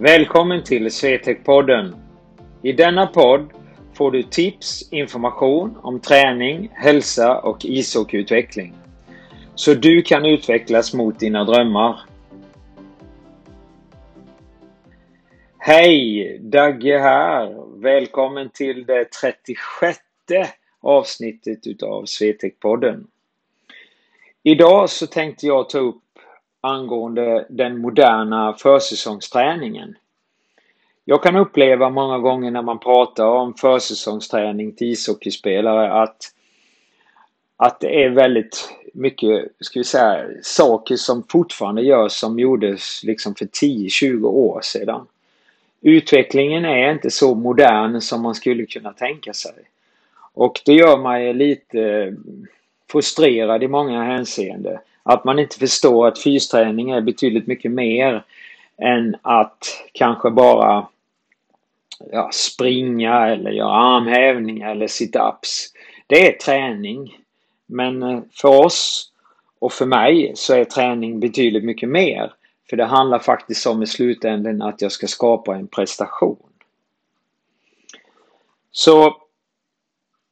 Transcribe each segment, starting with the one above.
Välkommen till Swetec-podden. I denna podd får du tips, information om träning, hälsa och ishockeyutveckling. Så du kan utvecklas mot dina drömmar. Hej! Dagge här! Välkommen till det 36 avsnittet utav Swetec-podden. Idag så tänkte jag ta upp angående den moderna försäsongsträningen. Jag kan uppleva många gånger när man pratar om försäsongsträning till ishockeyspelare att, att det är väldigt mycket, ska vi säga, saker som fortfarande görs som gjordes liksom för 10-20 år sedan. Utvecklingen är inte så modern som man skulle kunna tänka sig. Och det gör mig lite frustrerad i många hänseenden. Att man inte förstår att fysträning är betydligt mycket mer än att kanske bara ja, springa eller göra armhävningar eller sit-ups. Det är träning. Men eh, för oss och för mig så är träning betydligt mycket mer. För det handlar faktiskt om i slutändan att jag ska skapa en prestation. Så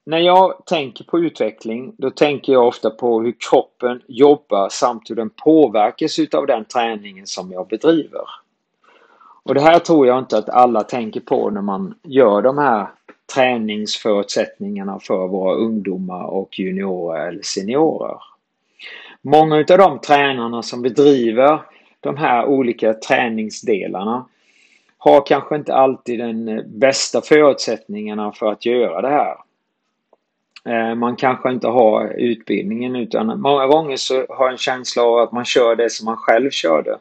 när jag tänker på utveckling, då tänker jag ofta på hur kroppen jobbar samt hur den påverkas utav den träningen som jag bedriver. Och det här tror jag inte att alla tänker på när man gör de här träningsförutsättningarna för våra ungdomar och juniorer eller seniorer. Många utav de tränarna som bedriver de här olika träningsdelarna har kanske inte alltid den bästa förutsättningarna för att göra det här. Eh, man kanske inte har utbildningen utan många gånger så har jag en känsla av att man kör det som man själv körde.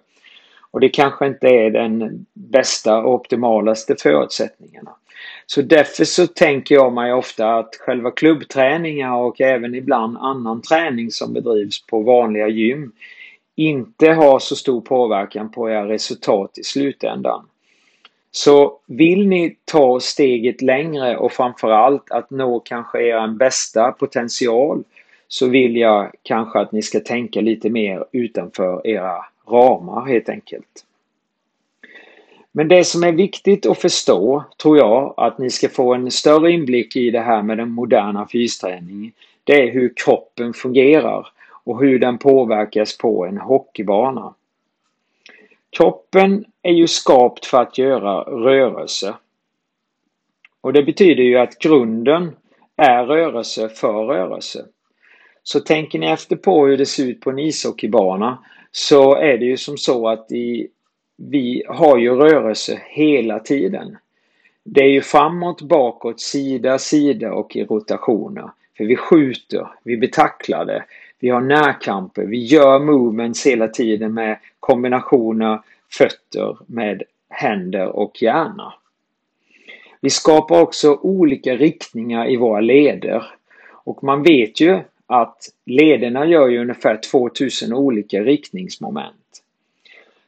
Och det kanske inte är den bästa och optimalaste förutsättningarna. Så därför så tänker jag mig ofta att själva klubbträningar och även ibland annan träning som bedrivs på vanliga gym inte har så stor påverkan på era resultat i slutändan. Så vill ni ta steget längre och framförallt att nå kanske er bästa potential så vill jag kanske att ni ska tänka lite mer utanför era ramar helt enkelt. Men det som är viktigt att förstå tror jag att ni ska få en större inblick i det här med den moderna fysträningen. Det är hur kroppen fungerar och hur den påverkas på en hockeybana. Kroppen är ju skapt för att göra rörelse. Och det betyder ju att grunden är rörelse för rörelse. Så tänker ni efter på hur det ser ut på en ishockeybana så är det ju som så att i, vi har ju rörelse hela tiden. Det är ju framåt, bakåt, sida, sida och i rotationer. För vi skjuter, vi betacklar det vi har närkamper, vi gör movements hela tiden med kombinationer fötter med händer och hjärna. Vi skapar också olika riktningar i våra leder. Och man vet ju att lederna gör ju ungefär 2000 olika riktningsmoment.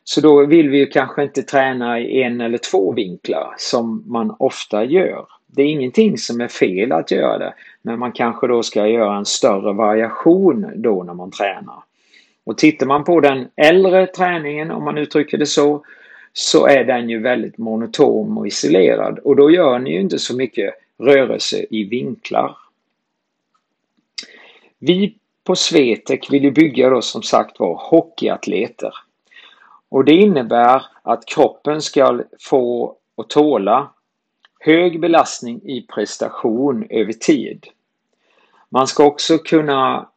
Så då vill vi ju kanske inte träna i en eller två vinklar som man ofta gör. Det är ingenting som är fel att göra det, men man kanske då ska göra en större variation då när man tränar. Och tittar man på den äldre träningen, om man uttrycker det så, så är den ju väldigt monotom och isolerad och då gör ni ju inte så mycket rörelse i vinklar. Vi på Swetec vill ju bygga då som sagt var hockeyatleter. Och det innebär att kroppen ska få och tåla hög belastning i prestation över tid. Man ska också kunna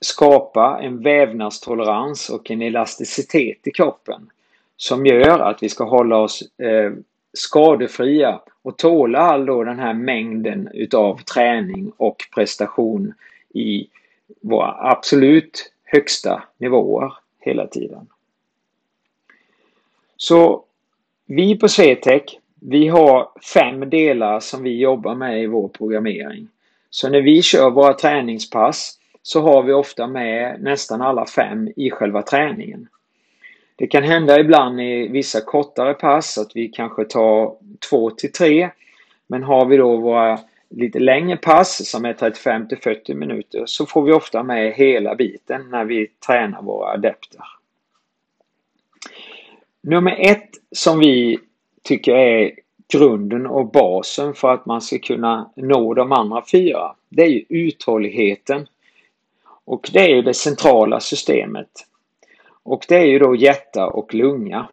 skapa en vävnadstolerans och en elasticitet i kroppen som gör att vi ska hålla oss eh, skadefria och tåla all då den här mängden utav träning och prestation i våra absolut högsta nivåer hela tiden. Så vi på Swetec, vi har fem delar som vi jobbar med i vår programmering. Så när vi kör våra träningspass så har vi ofta med nästan alla fem i själva träningen. Det kan hända ibland i vissa kortare pass att vi kanske tar två till tre. Men har vi då våra lite längre pass som är 35 till 40 minuter så får vi ofta med hela biten när vi tränar våra adepter. Nummer ett som vi tycker är grunden och basen för att man ska kunna nå de andra fyra. Det är ju uthålligheten. Och det är ju det centrala systemet. Och det är ju då hjärta och lunga.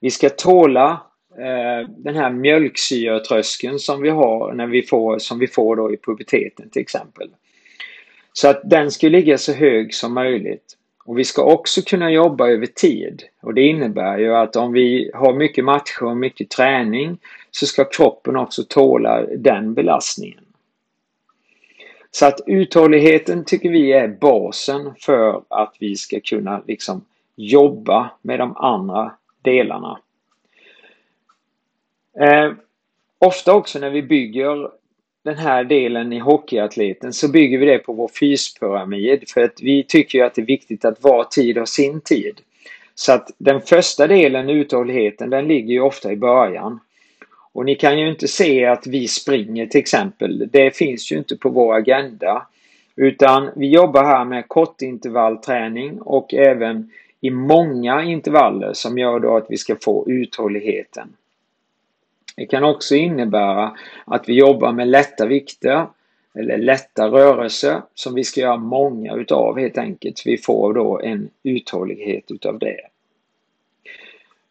Vi ska tåla eh, den här mjölksyretröskeln som vi har när vi får, som vi får då i puberteten till exempel. Så att den ska ligga så hög som möjligt. Och vi ska också kunna jobba över tid. Och det innebär ju att om vi har mycket matcher och mycket träning så ska kroppen också tåla den belastningen. Så att uthålligheten tycker vi är basen för att vi ska kunna liksom jobba med de andra delarna. Eh, ofta också när vi bygger den här delen i hockeyatleten så bygger vi det på vår fyspyramid för att vi tycker att det är viktigt att var tid har sin tid. Så att den första delen, uthålligheten, den ligger ju ofta i början. Och ni kan ju inte se att vi springer till exempel. Det finns ju inte på vår agenda. Utan vi jobbar här med kortintervallträning och även i många intervaller som gör då att vi ska få uthålligheten. Det kan också innebära att vi jobbar med lätta vikter eller lätta rörelser som vi ska göra många utav helt enkelt. Vi får då en uthållighet utav det.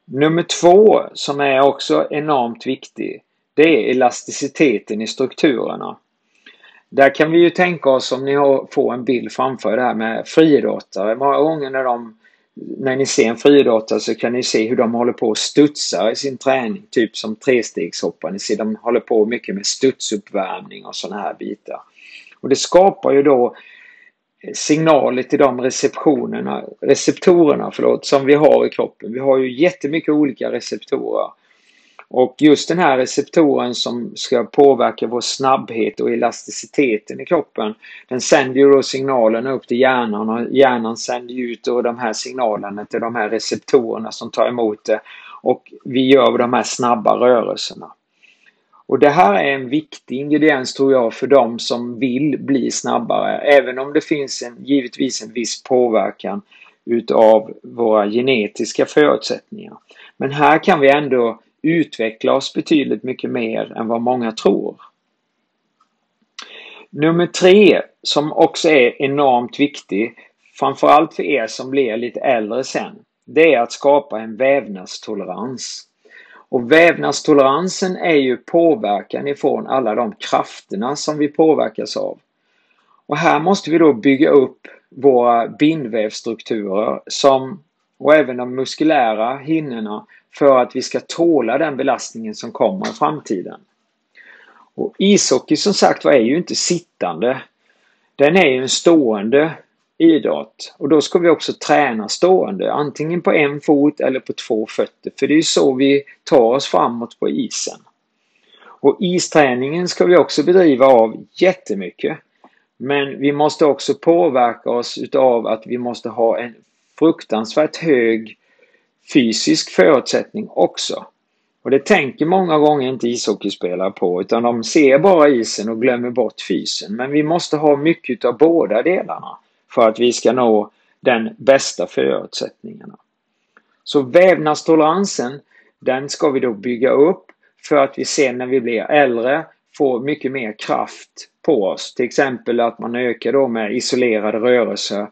Nummer två som är också enormt viktig det är elasticiteten i strukturerna. Där kan vi ju tänka oss om ni får en bild framför det här med friidrottare. Många gånger när de när ni ser en friidrottare så kan ni se hur de håller på att studsa i sin träning. Typ som trestegshoppare. Ni ser de håller på mycket med studsuppvärmning och sådana här bitar. Och det skapar ju då signaler till de receptionerna, receptorerna förlåt, som vi har i kroppen. Vi har ju jättemycket olika receptorer. Och just den här receptoren som ska påverka vår snabbhet och elasticiteten i kroppen, den sänder ju då signalerna upp till hjärnan och hjärnan sänder ut då de här signalerna till de här receptorerna som tar emot det och vi gör de här snabba rörelserna. Och det här är en viktig ingrediens tror jag för de som vill bli snabbare, även om det finns en, givetvis en viss påverkan utav våra genetiska förutsättningar. Men här kan vi ändå utveckla oss betydligt mycket mer än vad många tror. Nummer tre, som också är enormt viktig, framförallt för er som blir lite äldre sen, det är att skapa en vävnadstolerans. Och vävnadstoleransen är ju påverkan ifrån alla de krafterna som vi påverkas av. Och här måste vi då bygga upp våra bindvävsstrukturer som, och även de muskulära hinnorna för att vi ska tåla den belastningen som kommer i framtiden. Och ishockey som sagt var är ju inte sittande. Den är ju en stående idrott. Och då ska vi också träna stående, antingen på en fot eller på två fötter. För det är så vi tar oss framåt på isen. Och isträningen ska vi också bedriva av jättemycket. Men vi måste också påverka oss utav att vi måste ha en fruktansvärt hög fysisk förutsättning också. Och det tänker många gånger inte ishockeyspelare på utan de ser bara isen och glömmer bort fysen. Men vi måste ha mycket av båda delarna för att vi ska nå den bästa förutsättningarna. Så vävnadstoleransen, den ska vi då bygga upp för att vi sen när vi blir äldre får mycket mer kraft på oss. Till exempel att man ökar då med isolerade rörelser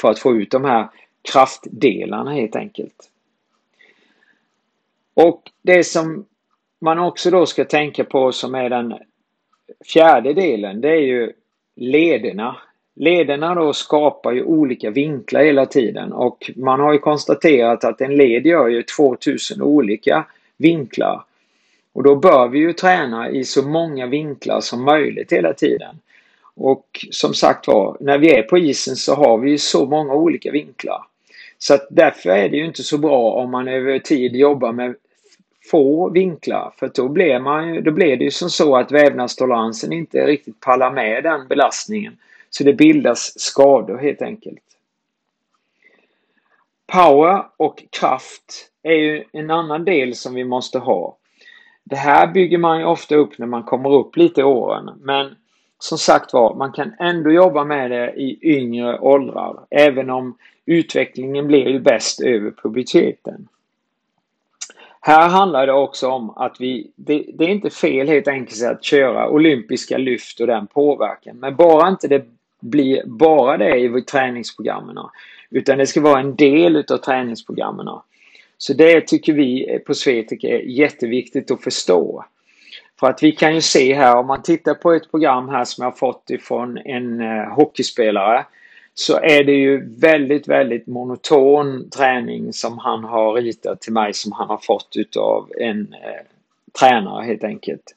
för att få ut de här kraftdelarna helt enkelt. Och det som man också då ska tänka på som är den fjärde delen, det är ju lederna. Lederna då skapar ju olika vinklar hela tiden och man har ju konstaterat att en led gör ju 2000 olika vinklar. Och då bör vi ju träna i så många vinklar som möjligt hela tiden. Och som sagt var, när vi är på isen så har vi så många olika vinklar. Så att därför är det ju inte så bra om man över tid jobbar med få vinklar. För då blir, man, då blir det ju som så att vävnadstoleransen inte riktigt pallar med den belastningen. Så det bildas skador helt enkelt. Power och kraft är ju en annan del som vi måste ha. Det här bygger man ju ofta upp när man kommer upp lite i åren. Men som sagt var, man kan ändå jobba med det i yngre åldrar. Även om utvecklingen blir ju bäst över puberteten. Här handlar det också om att vi, det, det, är inte fel helt enkelt att köra olympiska lyft och den påverkan. Men bara inte det blir bara det i träningsprogrammen. Utan det ska vara en del utav träningsprogrammen. Så det tycker vi på Svetek är jätteviktigt att förstå. För att vi kan ju se här, om man tittar på ett program här som jag har fått ifrån en eh, hockeyspelare så är det ju väldigt, väldigt monoton träning som han har ritat till mig som han har fått utav en eh, tränare helt enkelt.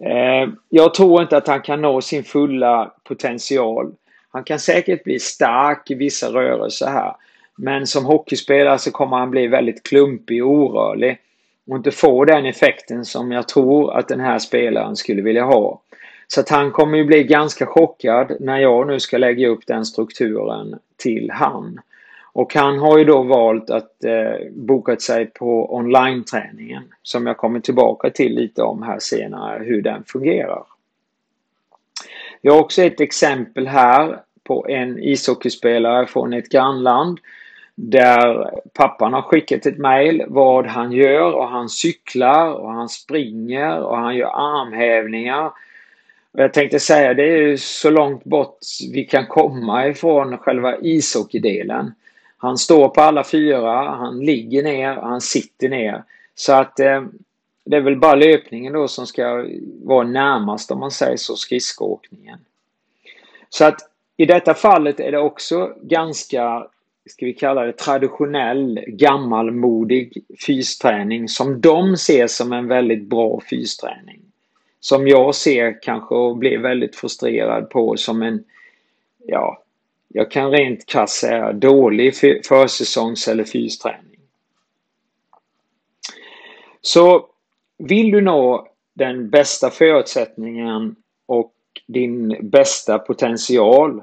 Eh, jag tror inte att han kan nå sin fulla potential. Han kan säkert bli stark i vissa rörelser här. Men som hockeyspelare så kommer han bli väldigt klumpig och orörlig och inte få den effekten som jag tror att den här spelaren skulle vilja ha. Så att han kommer ju bli ganska chockad när jag nu ska lägga upp den strukturen till han. Och han har ju då valt att eh, boka sig på online-träningen som jag kommer tillbaka till lite om här senare hur den fungerar. Jag har också ett exempel här på en ishockeyspelare från ett grannland där pappan har skickat ett mail vad han gör och han cyklar och han springer och han gör armhävningar. Och jag tänkte säga det är så långt bort vi kan komma ifrån själva ishockeydelen. Han står på alla fyra, han ligger ner, han sitter ner. Så att eh, det är väl bara löpningen då som ska vara närmast om man säger så, skridskoåkningen. Så att i detta fallet är det också ganska ska vi kalla det traditionell gammalmodig fysträning som de ser som en väldigt bra fysträning. Som jag ser kanske och blir väldigt frustrerad på som en, ja, jag kan rent krasst säga dålig försäsongs eller fysträning. Så vill du nå den bästa förutsättningen och din bästa potential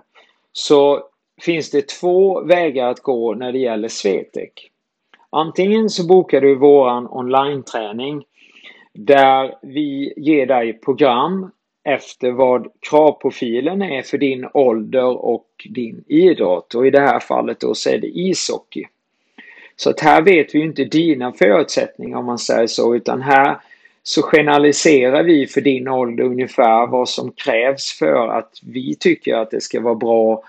så finns det två vägar att gå när det gäller Swetec. Antingen så bokar du våran online-träning där vi ger dig program efter vad kravprofilen är för din ålder och din idrott och i det här fallet då så är det ishockey. Så att här vet vi inte dina förutsättningar om man säger så utan här så generaliserar vi för din ålder ungefär vad som krävs för att vi tycker att det ska vara bra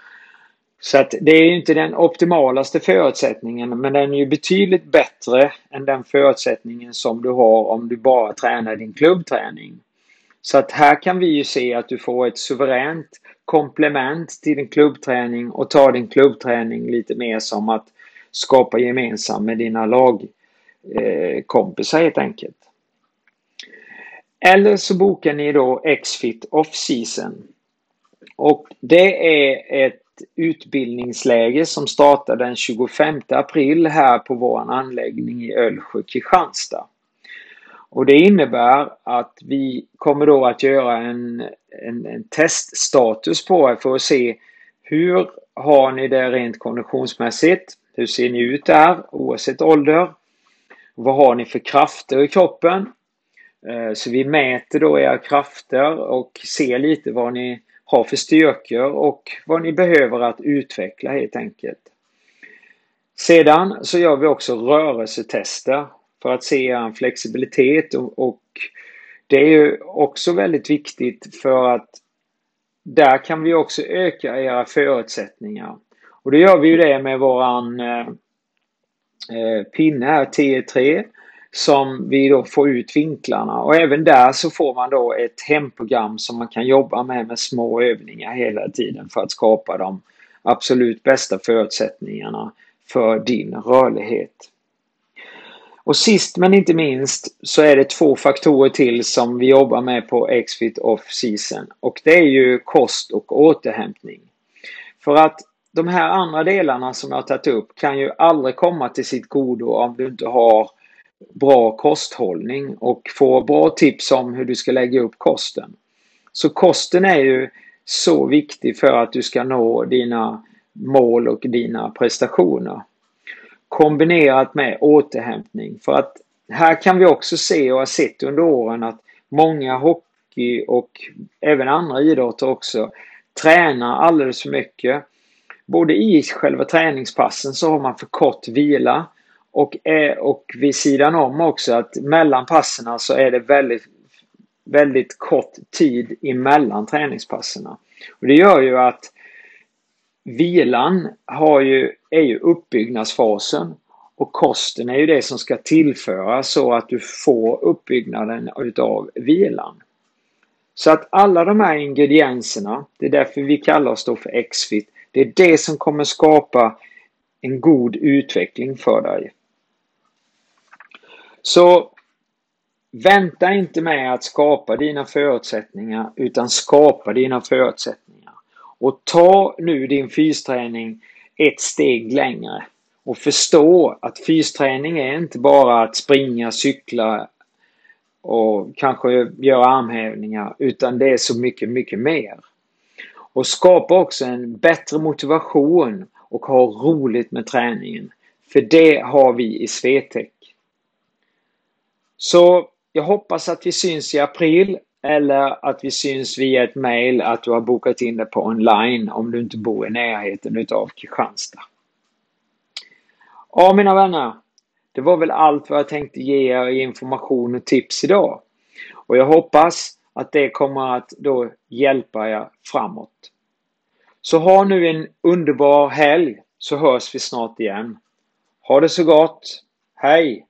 så att det är inte den optimalaste förutsättningen men den är ju betydligt bättre än den förutsättningen som du har om du bara tränar din klubbträning. Så att här kan vi ju se att du får ett suveränt komplement till din klubbträning och tar din klubbträning lite mer som att skapa gemensamt med dina lagkompisar eh, helt enkelt. Eller så bokar ni då Xfit Off-Season. Och det är ett utbildningsläge som startar den 25 april här på vår anläggning i Ölsjö, Kristianstad. Och det innebär att vi kommer då att göra en, en, en teststatus på er för att se hur har ni det rent konditionsmässigt? Hur ser ni ut där oavsett ålder? Vad har ni för krafter i kroppen? Eh, så vi mäter då era krafter och ser lite vad ni har för styrkor och vad ni behöver att utveckla helt enkelt. Sedan så gör vi också rörelsetester för att se er flexibilitet och, och det är ju också väldigt viktigt för att där kan vi också öka era förutsättningar. Och det gör vi ju det med våran eh, eh pinne här, T3 som vi då får ut vinklarna och även där så får man då ett hemprogram som man kan jobba med med små övningar hela tiden för att skapa de absolut bästa förutsättningarna för din rörlighet. Och sist men inte minst så är det två faktorer till som vi jobbar med på Xfit Off Season och det är ju kost och återhämtning. För att de här andra delarna som jag har tagit upp kan ju aldrig komma till sitt godo om du inte har bra kosthållning och få bra tips om hur du ska lägga upp kosten. Så kosten är ju så viktig för att du ska nå dina mål och dina prestationer. Kombinerat med återhämtning för att här kan vi också se och har sett under åren att många hockey och även andra idrotter också tränar alldeles för mycket. Både i själva träningspassen så har man för kort vila och, eh, och vid sidan om också att mellan passen så är det väldigt, väldigt kort tid emellan träningspassen. Och det gör ju att vilan har ju, är ju uppbyggnadsfasen och kosten är ju det som ska tillföras så att du får uppbyggnaden utav vilan. Så att alla de här ingredienserna, det är därför vi kallar oss då för X-fit, det är det som kommer skapa en god utveckling för dig. Så vänta inte med att skapa dina förutsättningar utan skapa dina förutsättningar. Och ta nu din fysträning ett steg längre. Och förstå att fysträning är inte bara att springa, cykla och kanske göra armhävningar utan det är så mycket, mycket mer. Och skapa också en bättre motivation och ha roligt med träningen. För det har vi i Swetec. Så jag hoppas att vi syns i april eller att vi syns via ett mail att du har bokat in det på online om du inte bor i närheten utav Kristianstad. Ja mina vänner, det var väl allt vad jag tänkte ge er i information och tips idag. Och jag hoppas att det kommer att då hjälpa er framåt. Så ha nu en underbar helg så hörs vi snart igen. Ha det så gott! Hej!